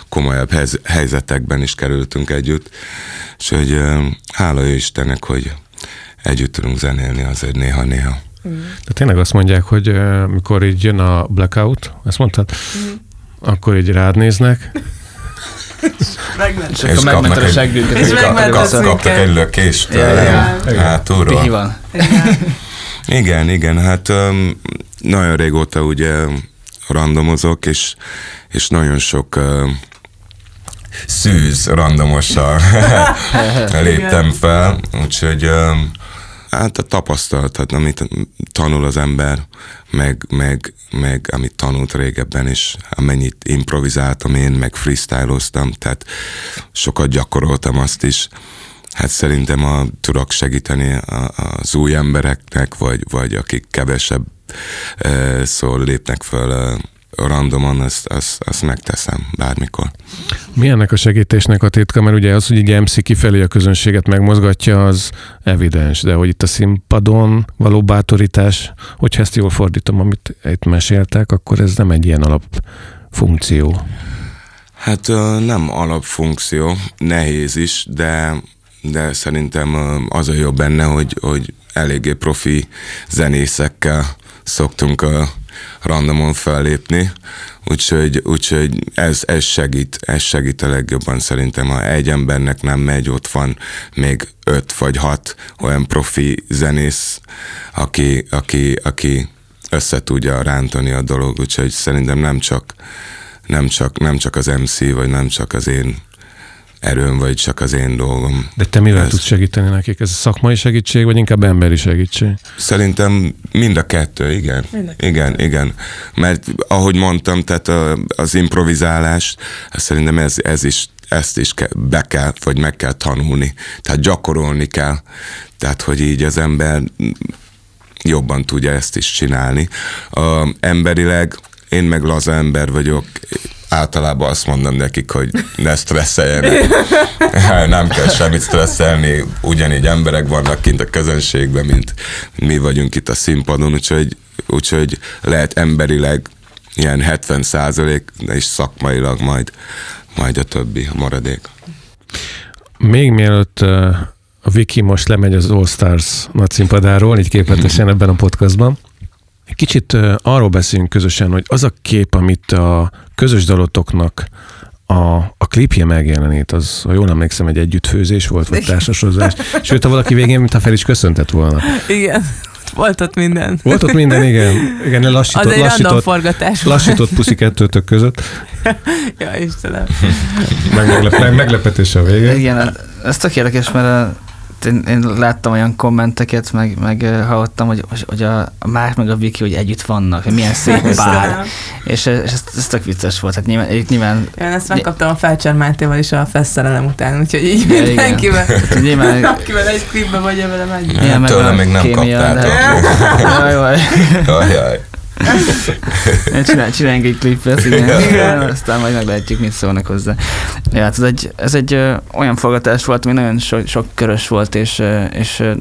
komolyabb hez, helyzetekben is kerültünk együtt. És hogy hála ő Istennek, hogy együtt tudunk zenélni azért néha-néha. De tényleg azt mondják, hogy mikor így jön a blackout, ezt mondtad, akkor így rád néznek, És akkor megmented a seggünket. És és kap, kaptak egy lökést hátulról. Van. Igen, igen, hát um, nagyon régóta ugye randomozok, és, és nagyon sok uh, szűz randomossal léptem fel, úgyhogy um, hát a tapasztalat, hát amit tanul az ember, meg, meg, meg amit tanult régebben is, amennyit improvizáltam én, meg freestyloztam, tehát sokat gyakoroltam azt is, Hát szerintem a, tudok segíteni a, az új embereknek, vagy, vagy akik kevesebb e, szól lépnek föl e, randomon, azt, azt, azt megteszem bármikor. Mi ennek a segítésnek a titka? Mert ugye az, hogy egy MC kifelé a közönséget megmozgatja, az evidens, de hogy itt a színpadon való bátorítás, hogyha ezt jól fordítom, amit itt meséltek, akkor ez nem egy ilyen alapfunkció. Hát nem alapfunkció, nehéz is, de, de szerintem az a jobb benne, hogy, hogy eléggé profi zenészekkel szoktunk ö, randomon fellépni, úgyhogy, úgyhogy ez, ez segít, ez segít a legjobban szerintem, ha egy embernek nem megy, ott van még öt vagy hat olyan profi zenész, aki, aki, aki össze tudja rántani a dolog, úgyhogy szerintem nem csak nem csak, nem csak az MC, vagy nem csak az én erőm, vagy csak az én dolgom. De te mivel Ez- tudsz segíteni nekik? Ez szakmai segítség, vagy inkább emberi segítség? Szerintem mind a kettő, igen. Mind a kettő. Igen, igen. Mert ahogy mondtam, tehát a, az improvizálás, szerintem ez, ez is ezt is ke, be kell, vagy meg kell tanulni. Tehát gyakorolni kell. Tehát, hogy így az ember jobban tudja ezt is csinálni. Uh, emberileg én meg laza ember vagyok, általában azt mondom nekik, hogy ne stresszeljenek. Nem kell semmit stresszelni, ugyanígy emberek vannak kint a közönségben, mint mi vagyunk itt a színpadon, úgyhogy, úgyhogy lehet emberileg ilyen 70 százalék, és szakmailag majd, majd a többi, a maradék. Még mielőtt a Viki most lemegy az All Stars nagyszínpadáról, így képletesen ebben a podcastban, kicsit arról beszélünk közösen, hogy az a kép, amit a közös dalotoknak a, a klipje megjelenít, az, ha jól emlékszem, egy együttfőzés volt, vagy társasozás. Sőt, ha valaki végén, mintha fel is köszöntett volna. Igen, volt ott minden. Volt ott minden, igen. Igen, Az lassított, egy random lassított, forgatás lassított puszi kettőtök között. Ja, Istenem. Meg, meglep, meg meglepetés a vége. Igen, ez- tök érdekes, mert én, én láttam olyan kommenteket, meg, meg hallottam, hogy, hogy a, Márk meg a Viki, hogy együtt vannak, hogy milyen szép pár. És, és ez, ez tök vicces volt. Hát nyilván, nyilván Én ezt megkaptam a Felcser Mátéval is a feszszerelem után, úgyhogy így Ja, mindenkivel, nyilván, akivel egy klipbe vagy ebben egy. nyilván meg Tőlem még nem kémia, kaptátok. Jaj, jaj. Csinál, csináljunk egy klipet, igen. igen. Aztán majd meglátjuk, mit szólnak hozzá. Ja, hát ez egy, ez egy ö, olyan forgatás volt, ami nagyon so, sok körös volt, és, ö, és, ö,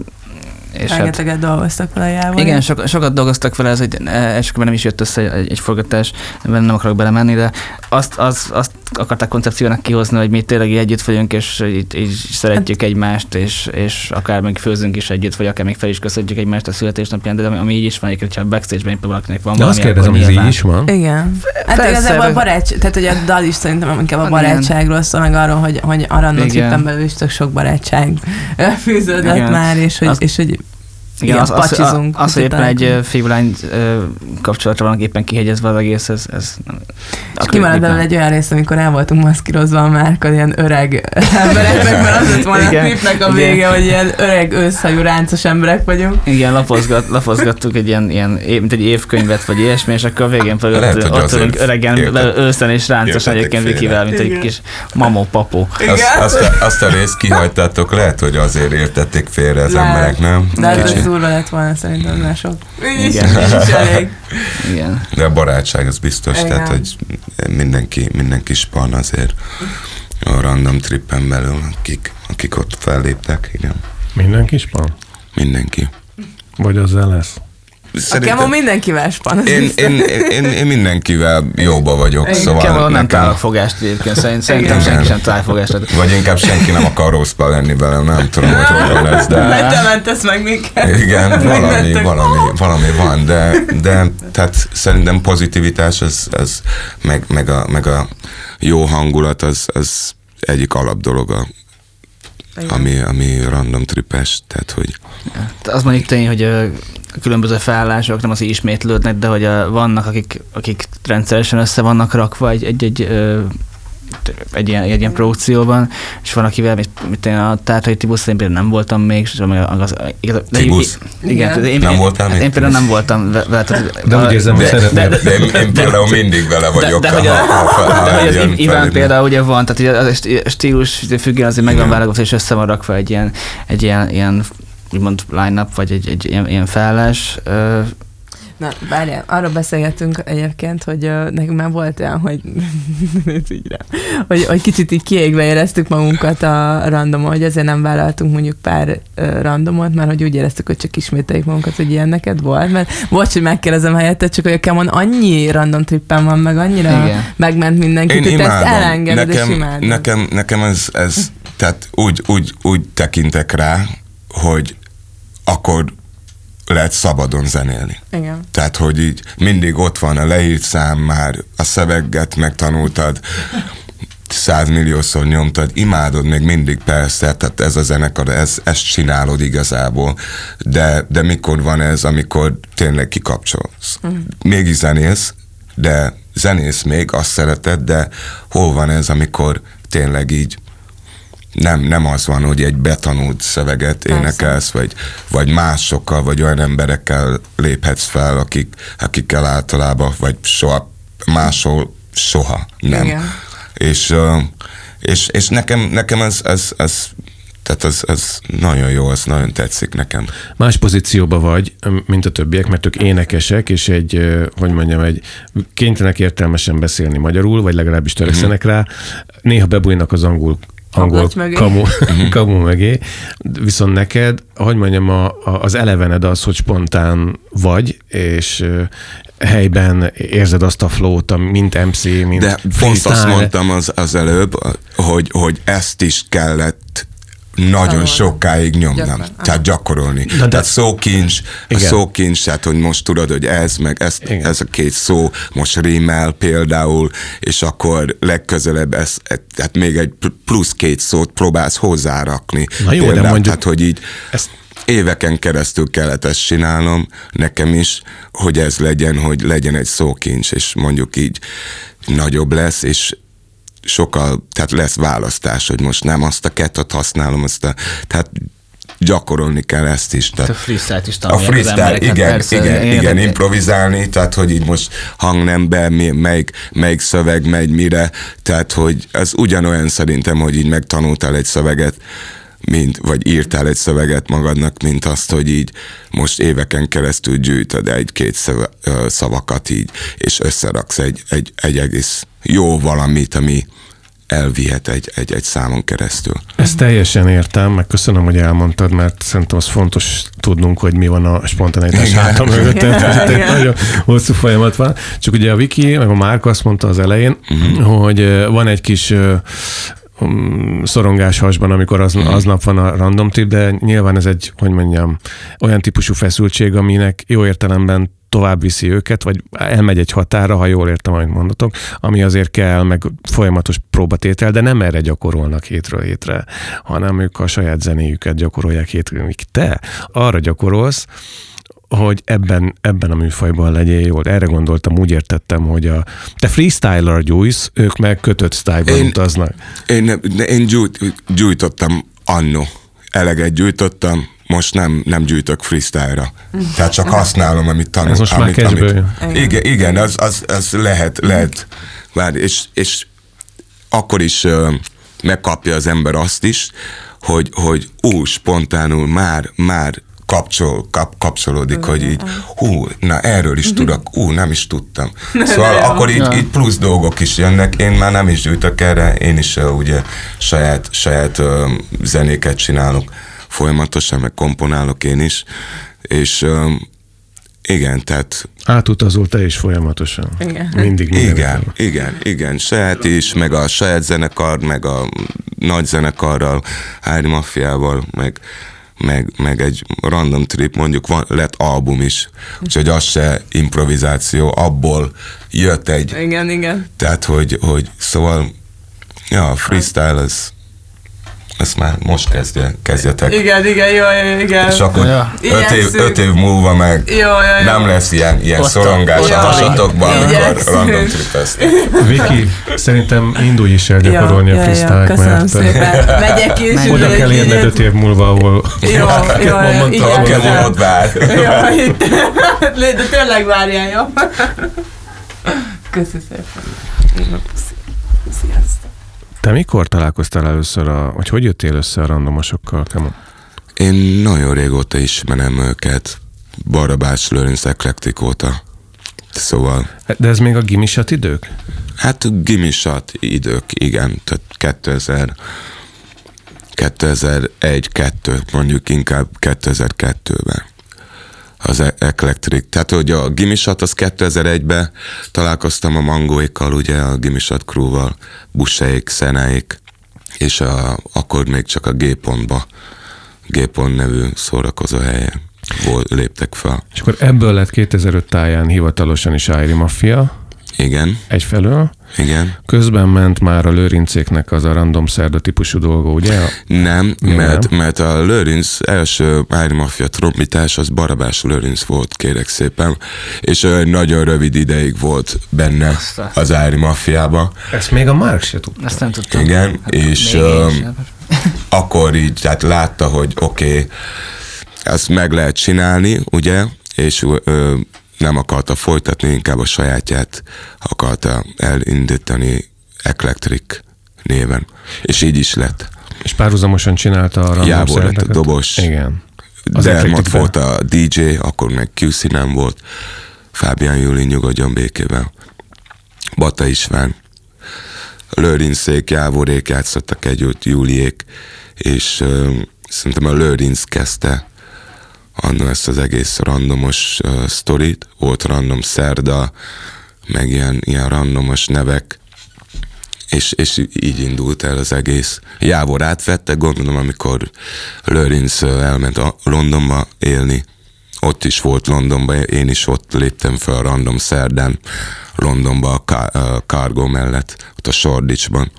és hát, Rengeteget dolgoztak vele jával. igen, so, sokat dolgoztak vele, ez egy, e, elsőkben nem is jött össze egy, egy forgatás, ebben nem akarok belemenni, de azt, azt, azt akarták koncepciónak kihozni, hogy mi tényleg így együtt vagyunk, és így, így szeretjük egymást, és, és akár még főzünk is együtt, vagy akár még fel is köszönjük egymást a születésnapján, de ami, ami így is van, egyébként, ha backstage-ben valakinek van De azt valami, kérdezem, akkor hogy ez így is van? Igen. Hát Persze, igazából a barátság, tehát hogy a dal is szerintem inkább a Hát barátságról szól, meg arról, hogy, hogy a random Igen. trippen belül is tök sok barátság fűződött Igen. már, és hogy, Az- és hogy Igen, Igen, az, az, az, az, hogy éppen egy fiú-lány kapcsolatra vannak éppen kihegyezve az egész, ez... ez És kimaradt belőle egy olyan rész, amikor el voltunk maszkírozva a márkad ilyen öreg embereknek, mert az lett volna a Igen, klipnek a igen. vége, hogy ilyen öreg őszhajú ráncos emberek vagyunk. Igen, lapozgat, lapozgattuk egy ilyen, ilyen, mint egy évkönyvet, vagy ilyesmi, és akkor a végén pedig ott, ott ülünk öregen, őszen és ráncos egyébként. Vikivel, mint egy Igen. kis mamó-papó. Azt, azt, a, azt a részt kihagytátok, lehet, hogy azért értették félre az emberek, nem? De ez Kicsit. Az durva lett volna szerintem mások. Igen. Igen. De a barátság az biztos, Igen. tehát, hogy mindenki, mindenki span azért a random trippen belül, akik, akik ott felléptek, igen. Mindenki is van? Mindenki. Vagy azzal lesz? A Kemo mindenkivel span. az én, én, én, én, mindenkivel jóba vagyok, Igen. szóval Kemo nem nekem, fogást egyébként, szerint, szerintem Igen. senki sem talál fogást. vagy inkább senki nem akar rosszba lenni velem, nem tudom, hogy hogyan lesz, de... Mert te mentesz meg minket. Igen, valami, valami, valami van, de, de tehát szerintem pozitivitás, az, az meg, meg, a, meg a jó hangulat, az, az egyik alap dolog, a, ami, ami random tripes, tehát hogy Az mondjuk tény, hogy különböző felállások nem az, hogy ismétlődnek, de hogy ö, vannak, akik, akik rendszeresen össze vannak rakva egy, egy, egy, ö, egy ilyen, egy ilyen produkcióban, és van, akivel, mit, mit én a Tártai Tibusz, én például nem voltam még, és az, az, igaz, de Tibusz? Igen, Igen. én, Nem én, voltál még? Én például nem voltam vele. tehát- De úgy érzem, hogy de, szeretnél. de, de, én, én például mindig vele vagyok. de, de, hogy a, ha- ha- ha de hogy az Iván például ugye van, tehát ugye az a stílus függően azért meg van válogatva, és össze van rakva egy ilyen, egy ilyen, ilyen úgymond line-up, vagy egy, egy ilyen, ilyen felállás. Ö, Na, várjál, arról beszélgettünk egyébként, hogy uh, nekünk már volt olyan, hogy, így rám, hogy, hogy kicsit így kiégve éreztük magunkat a randomon, hogy ezért nem vállaltunk mondjuk pár uh, randomot, mert hogy úgy éreztük, hogy csak ismételjük magunkat, hogy ilyen neked volt, mert bocs, hogy megkérdezem helyette, csak hogy a Kemon annyi random trippen van, meg annyira Igen. megment mindenkit, Én hogy ezt elengeded és nekem, imádod. nekem, nekem ez, ez tehát úgy, úgy, úgy tekintek rá, hogy akkor lehet szabadon zenélni. Igen. Tehát, hogy így mindig ott van a leírt szám már, a szöveget megtanultad, százmilliószor nyomtad, imádod még mindig persze, tehát ez a zenekar, ez, ezt csinálod igazából, de, de mikor van ez, amikor tényleg kikapcsolsz? Mégis zenélsz, de zenész még, azt szereted, de hol van ez, amikor tényleg így nem, nem az van, hogy egy betanult szöveget Persze. énekelsz, vagy, vagy másokkal, vagy olyan emberekkel léphetsz fel, akik, akikkel általában, vagy soha, máshol soha nem. Igen. És, és, és nekem, nekem ez, ez, ez tehát az, az nagyon jó, az nagyon tetszik nekem. Más pozícióba vagy, mint a többiek, mert ők énekesek, és egy, hogy mondjam, egy kénytelenek értelmesen beszélni magyarul, vagy legalábbis törekszenek rá. Néha bebújnak az angol angol mögé. kamu, kamu mögé, viszont neked, hogy mondjam, a, a, az elevened az, hogy spontán vagy, és helyben érzed azt a flót, mint MC, mint De pont azt mondtam az, az előbb, hogy, hogy ezt is kellett nagyon Tanulni. sokáig nyomnom, Gyakran. tehát gyakorolni. de- Tehát szókincs, a Igen. szókincs, tehát hogy most tudod, hogy ez, meg ez, Igen. ez a két szó most rímel például, és akkor legközelebb ez, tehát még egy plusz két szót próbálsz hozzárakni. Na jó, de például, mondjuk- Tehát, hogy így Ezt- éveken keresztül kellett ezt csinálnom, nekem is, hogy ez legyen, hogy legyen egy szókincs, és mondjuk így nagyobb lesz, és sokkal, tehát lesz választás, hogy most nem azt a kettet használom, azt a, tehát gyakorolni kell ezt is. a Tehát freestyle-t is a freestyle, igen, hát persze, igen, én- igen, improvizálni, tehát hogy így most hangnembe, mi- melyik, melyik szöveg megy mire, tehát hogy ez ugyanolyan szerintem, hogy így megtanultál egy szöveget, mint, vagy írtál egy szöveget magadnak, mint azt, hogy így most éveken keresztül gyűjtöd egy-két szöve- szavakat így, és összeraksz egy, egy, egy egész jó valamit, ami elvihet egy, egy, egy számon keresztül. Ezt teljesen értem, meg köszönöm, hogy elmondtad, mert szerintem az fontos tudnunk, hogy mi van a spontaneitás háta mögött. Tehát egy nagyon hosszú folyamat van. Csak ugye a Viki, meg a Márk azt mondta az elején, hogy ö, van egy kis szorongás hasban, amikor az, aznap van a random trip, de nyilván ez egy, hogy mondjam, olyan típusú feszültség, aminek jó értelemben tovább viszi őket, vagy elmegy egy határa, ha jól értem, amit mondatok, ami azért kell, meg folyamatos próbatétel, de nem erre gyakorolnak hétről hétre, hanem ők a saját zenéjüket gyakorolják hétről. Te arra gyakorolsz, hogy ebben, ebben a műfajban legyél jól. Erre gondoltam, úgy értettem, hogy a te freestyler gyújsz, ők meg kötött style Én- utaznak. Én, nem- én gyújt, gyújtottam annó. Eleget gyújtottam, most nem, nem gyűjtök freestyle-ra. Tehát csak használom, amit tanul. Ez most már amit, cashből amit, igen, igen, az, az, az lehet, lehet. Várj, és, és akkor is ö, megkapja az ember azt is, hogy, hogy ú, spontánul már, már kapcsol, kap, kapcsolódik, hogy így, hú, na erről is tudok, ú, nem is tudtam. Szóval akkor így, így plusz dolgok is jönnek, én már nem is gyűjtök erre, én is ö, ugye saját, saját ö, zenéket csinálok folyamatosan, meg komponálok én is, és ö, igen, tehát Átutazol te is folyamatosan. Igen. Mindig. minden igen, évben. igen, igen, saját is, meg a saját zenekar, meg a nagy zenekarral, Hári Mafiával, meg, meg, meg egy random trip, mondjuk van, lett album is, úgyhogy az se improvizáció, abból jött egy, Igen, igen. tehát hogy, hogy szóval, ja, a freestyle az, ezt már most kezdje, kezdjetek. Igen, igen, jó, jó, igen. És akkor Ja. öt, év, öt év múlva meg Jó, jó, jó. nem lesz ilyen, ilyen Ott a- szorongás ott a a- hasatokban, amikor random tripeztek. Viki, szerintem indulj is el gyakorolni a freestyle köszönöm mert szépen. Megyek is. oda kell érned így. öt év múlva, ahol Jó, jó, jó, mondtam, igen. Igen. Ott vár. Jó, itt. De tényleg várjál, jó? Köszi szépen. Sziasztok. Te mikor találkoztál először, a, vagy hogy jöttél össze a randomosokkal? Kemo? Én nagyon régóta ismerem őket, Barabás Lőrinc Eclectic óta. Szóval, De ez még a gimisat idők? hát gimisat idők, igen, tehát 2000, 2001 2 mondjuk inkább 2002-ben az Eclectric. Tehát, hogy a Gimisat az 2001-ben találkoztam a mangóikkal, ugye a Gimisat crewval, Buseik, Szenáik, és a, akkor még csak a G-pontba, G-pont nevű szórakozó helyen léptek fel. És akkor ebből lett 2005 táján hivatalosan is Ári Mafia Igen, egyfelől, igen. közben ment már a lőrincéknek az a random szerda típusú dolga, ugye? Nem, mert, mert a Lőrinc első Iron Mafia trombitás az Barabás Lőrinc volt, kérek szépen, és nagyon rövid ideig volt benne az Iron Mafiába. Ezt még a Mark se tudta. Ezt nem tudtam. Igen, és még én öm, sem. akkor így tehát látta, hogy oké, okay, ezt meg lehet csinálni, ugye, és ö, nem akarta folytatni, inkább a sajátját akarta elindítani Eclectric néven. És így is lett. És párhuzamosan csinálta a Jávor lett a dobos. Igen. Az Dermot volt a DJ, akkor meg QC nem volt. Fábián Júli nyugodjon békében. Bata István. Lőrincék, Jávorék játszottak együtt, Júliék, és ö, szerintem a Lőrinc kezdte annó ezt az egész randomos uh, sztorit. Volt random szerda, meg ilyen, ilyen randomos nevek, és, és így indult el az egész. Jávor átvette, gondolom, amikor Lőrinc elment Londonba élni, ott is volt Londonban, én is ott léptem fel a random szerdán Londonba a Cargo mellett, ott a Sordicsban,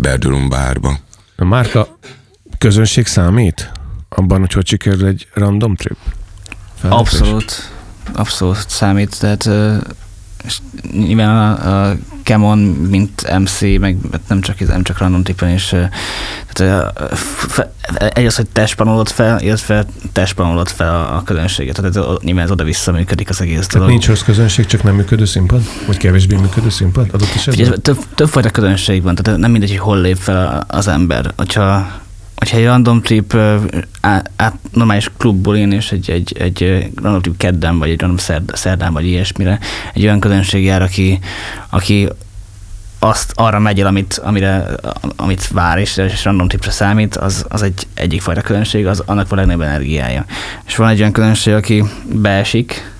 Berdurum bárba. Márka közönség számít? Abban, hogy hogy sikerül egy random trip? Fellépés? Abszolút, abszolút számít, tehát és nyilván a, a Kemon, mint MC, meg nem csak, nem csak random tippen is, tehát fe- egy az, hogy te spanolod fel, illetve te spanolod fel a, a közönséget, tehát ez, nyilván ez oda-vissza működik az egész Tehát dolog. nincs rossz közönség, csak nem működő színpad? Vagy kevésbé működő színpad adott Figyelj, esetben? több, többfajta közönség van, tehát nem mindegy, hogy hol lép fel az ember. Hogyha, hogyha egy random trip át, normális klubból én és egy, egy, egy random trip kedden, vagy egy random szerd, szerdán, vagy ilyesmire, egy olyan közönség jár, aki, aki azt arra megy el, amit, amire, amit vár, és, és random tipre számít, az, az egy egyik fajta közönség, az annak van legnagyobb energiája. És van egy olyan közönség, aki beesik,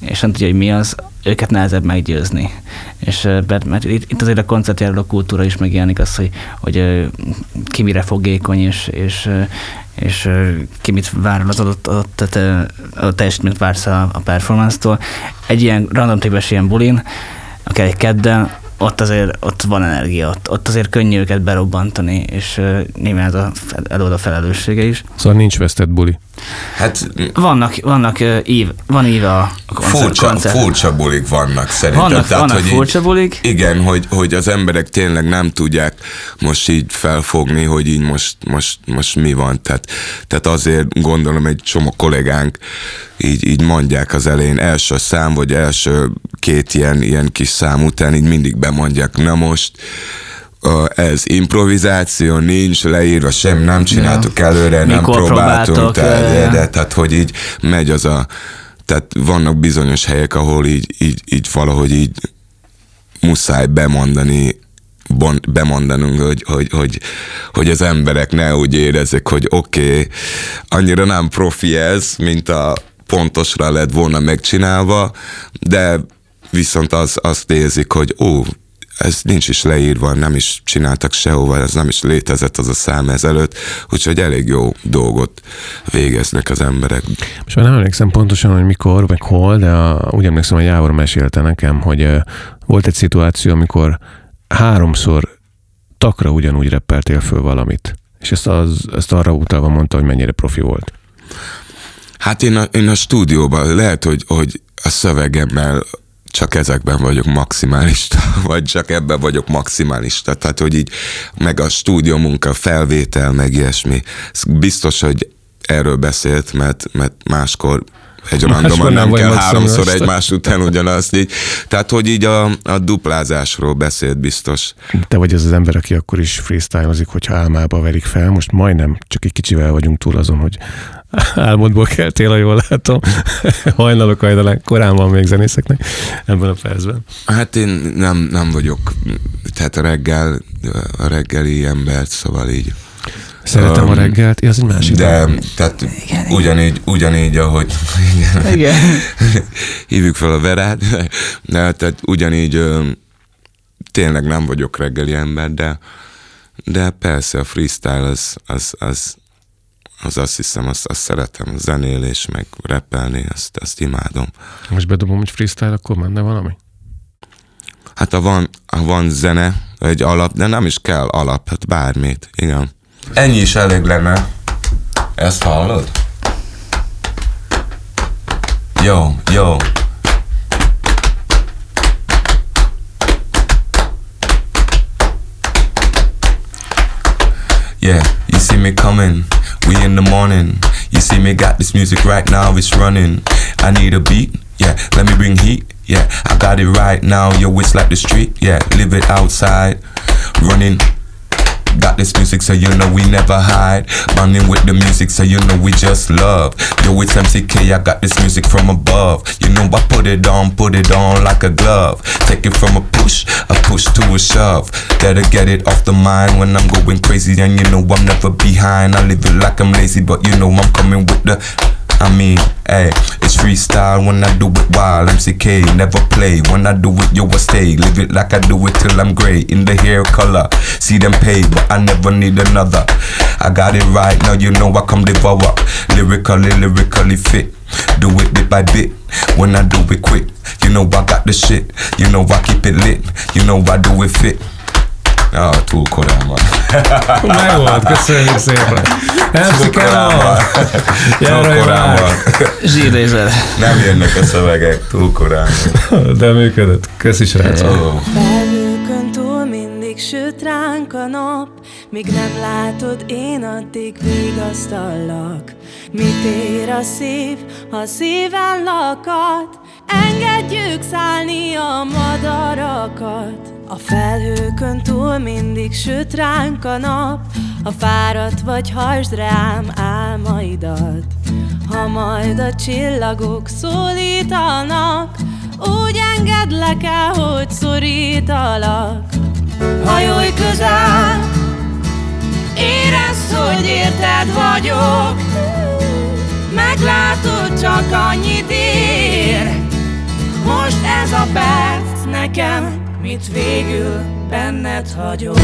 és nem tudja, hogy mi az, őket nehezebb meggyőzni. És mert, mert itt, itt azért a koncertjáról a kultúra is megjelenik az, hogy, hogy ki mire fogékony, és, és, és ki mit vár az adott, adott, adott, adott teljesítményt vársz a, a performance-tól. Egy ilyen random tépes ilyen bulin, akár egy kedden, ott azért ott van energia, ott, ott azért könnyű őket berobbantani, és uh, nyilván ez a, előad a felelőssége is. Szóval nincs vesztett buli. Hát Vannak, vannak ív, van íve a koncert, furcsa, koncert. furcsa bulik vannak szerintem. Vannak, Tehát, vannak hogy furcsa bulik. Igen, hogy, hogy az emberek tényleg nem tudják most így felfogni, hogy így most, most, most mi van. Tehát, tehát azért gondolom egy csomó kollégánk így, így mondják az elején első szám, vagy első két ilyen, ilyen kis szám után így mindig bemondják, na most ez improvizáció, nincs leírva, sem nem csináltuk előre, nem Mikor próbáltunk, próbáltok, tehát, ja. de, tehát hogy így megy az a, tehát vannak bizonyos helyek, ahol így, így, így valahogy így muszáj bemondani, bon, bemondanunk, hogy, hogy, hogy, hogy az emberek ne úgy érezzék, hogy oké, okay, annyira nem profi ez, mint a pontosra lett volna megcsinálva, de viszont az, azt érzik, hogy ó, ez nincs is leírva, nem is csináltak sehova, ez nem is létezett az a szám ezelőtt, úgyhogy elég jó dolgot végeznek az emberek. Most már nem emlékszem pontosan, hogy mikor, meg hol, de a, úgy emlékszem, hogy Jávor mesélte nekem, hogy uh, volt egy szituáció, amikor háromszor takra ugyanúgy reppeltél föl valamit. És ezt, az, ezt arra utalva mondta, hogy mennyire profi volt. Hát én a, én a stúdióban lehet, hogy, hogy a szövegemmel csak ezekben vagyok maximalista, vagy csak ebben vagyok maximalista. Tehát, hogy így meg a stúdió munka, felvétel, meg ilyesmi. Biztos, hogy erről beszélt, mert, mert máskor egy randomon nem kell háromszor egymás után ugyanazt így. Tehát, hogy így a, a duplázásról beszélt biztos. Te vagy az az ember, aki akkor is freestyleozik, hogyha álmába verik fel. Most majdnem csak egy kicsivel vagyunk túl azon, hogy álmodból keltél, ha jól látom. Hajnalok hajnalán, korán van még zenészeknek ebben a percben. Hát én nem, nem vagyok, tehát a reggel, a reggeli embert, szóval így. Szeretem a Um, reggelt, ja, az egy másik De, dolog. tehát ugyanígy, ugyanígy, ahogy igen, Igen. hívjuk fel a Verát, de tehát ugyanígy tényleg nem vagyok reggeli ember, de, de persze a freestyle az, az, az, az azt hiszem, azt, azt szeretem, a zenélés, meg rappelni, azt, azt imádom. Most bedobom, hogy freestyle, akkor menne valami? Hát ha van, ha van zene, egy alap, de nem is kell alap, hát bármit, igen. Ennyi is elég lenne. Ezt hallod? Jó, jó. Yeah, you see me coming. We in the morning. You see me got this music right now, it's running. I need a beat. Yeah, let me bring heat. Yeah, I got it right now. Yo, it's like the street. Yeah, live it outside. Running. Got this music so you know we never hide. Running with the music so you know we just love. Yo, it's MCK, I got this music from above. You know I put it on, put it on like a glove. Take it from a push, a push to a shove. Gotta get it off the mind when I'm going crazy. And you know I'm never behind. I live it like I'm lazy, but you know I'm coming with the. I mean, hey, it's freestyle when I do it wild. MCK, never play. When I do it, yo, I stay. Live it like I do it till I'm gray. In the hair color. See them pay, but I never need another. I got it right now, you know I come devour. Lyrically, lyrically fit. Do it bit by bit. When I do it quick, you know I got the shit. You know I keep it lit. You know I do it fit. Ah, túl korán van. Meg volt, köszönjük szépen. Túl korán van. Túl korán van. Zsírézel. Nem jönnek a szövegek, túl korán van. De működött. Köszi srácok. Ó. Mindig süt ránk a nap. Míg nem látod, én addig vigasztallak. Mit ér a szív, ha szíven lakad? Engedjük szállni a madarakat. A felhőkön túl mindig süt ránk a nap. Ha fáradt vagy, hasd rám álmaidat. Ha majd a csillagok szólítanak úgy engedlek el, hogy szorítalak Hajolj közel, érezd, hogy érted vagyok. Meglátod, csak annyit ér. Most ez a perc nekem, mit végül benned hagyok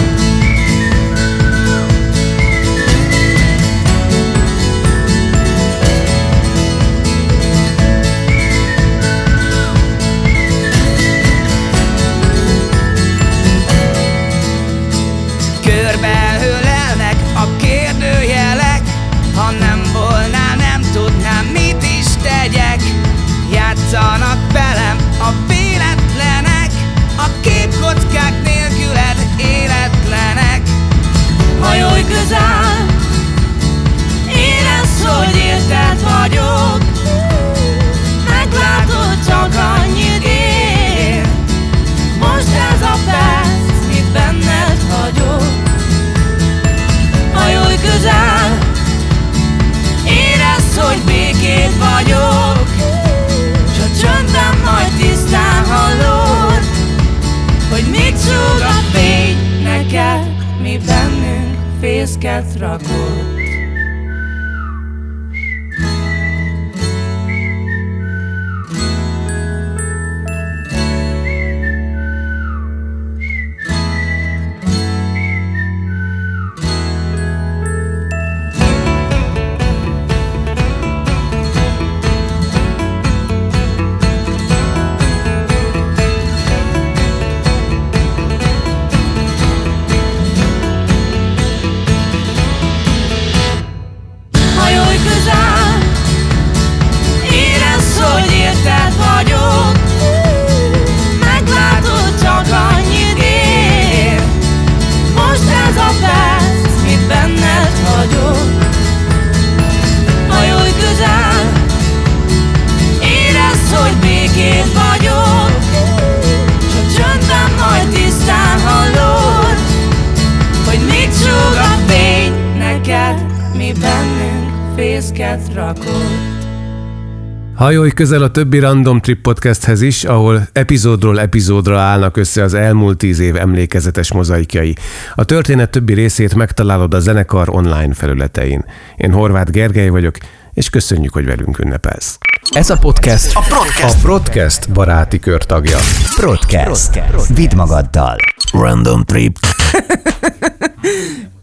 Játszanak velem a véletlenek A képkockák nélküled életlenek. Hajolj közel, érezd, hogy érted vagyok. Meglátod, csak annyit fészket rakott Hajolj közel a többi Random Trip podcasthez is, ahol epizódról epizódra állnak össze az elmúlt tíz év emlékezetes mozaikjai. A történet többi részét megtalálod a zenekar online felületein. Én Horváth Gergely vagyok, és köszönjük, hogy velünk ünnepelsz. Ez a podcast A Podcast baráti kör tagja. Podcast. Vidd magaddal. Random trip.